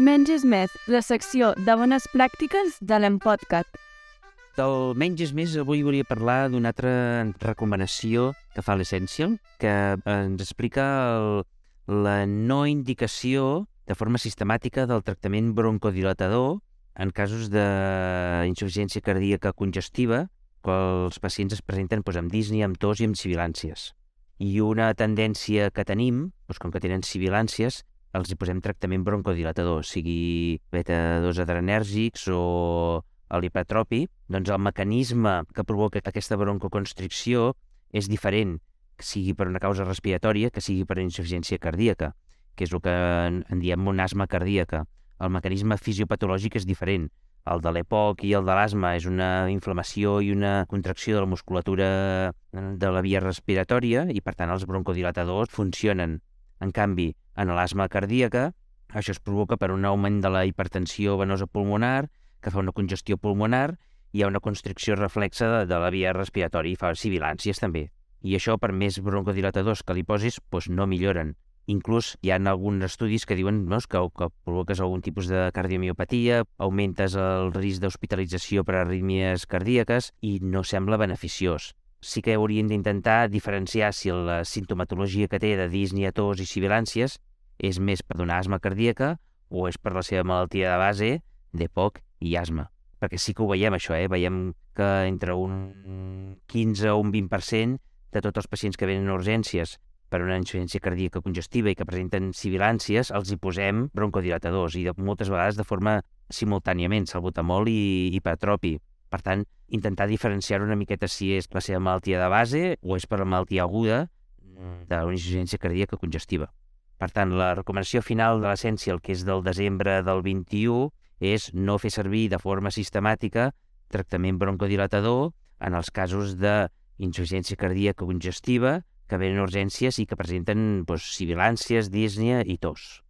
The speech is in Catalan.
Menys és més, la secció de bones pràctiques de l'Empodcat. Del menys és més, avui volia parlar d'una altra recomanació que fa l'Essential, que ens explica el, la no indicació de forma sistemàtica del tractament broncodilatador en casos d'insuficiència cardíaca congestiva, quan els pacients es presenten doncs, amb disni, amb tos i amb sibilàncies. I una tendència que tenim, doncs, com que tenen sibilàncies, els hi posem tractament broncodilatador, sigui beta-2 adrenèrgics o l'hipertropi, doncs el mecanisme que provoca aquesta broncoconstricció és diferent, que sigui per una causa respiratòria, que sigui per insuficiència cardíaca, que és el que en, en diem un asma cardíaca. El mecanisme fisiopatològic és diferent. El de l'EPOC i el de l'asma és una inflamació i una contracció de la musculatura de la via respiratòria i, per tant, els broncodilatadors funcionen. En canvi, en l'asma cardíaca, això es provoca per un augment de la hipertensió venosa pulmonar, que fa una congestió pulmonar, hi ha una constricció reflexa de, de la via respiratòria i fa sibilàncies també. I això, per més broncodilatadors que li posis, doncs no milloren. Inclús hi ha alguns estudis que diuen no, que, que provoques algun tipus de cardiomiopatia, augmentes el risc d'hospitalització per arrítmies cardíaques i no sembla beneficiós. Sí que haurien d'intentar diferenciar si la sintomatologia que té de disnia, tos i sibilàncies és més per donar asma cardíaca o és per la seva malaltia de base, d'EPOC i asma. Perquè sí que ho veiem, això, eh? Veiem que entre un 15 o un 20% de tots els pacients que venen a urgències per una insuficiència cardíaca congestiva i que presenten sibilàncies, els hi posem broncodilatadors i de, moltes vegades de forma simultàniament, salbutamol i hipertropi. Per tant, intentar diferenciar una miqueta si és la seva malaltia de base o és per la malaltia aguda d'una insuficiència cardíaca congestiva. Per tant, la recomanació final de l'essència, el que és del desembre del 21, és no fer servir de forma sistemàtica tractament broncodilatador en els casos d'insuficiència cardíaca congestiva que venen urgències i que presenten doncs, sibilàncies, dísnia i tos.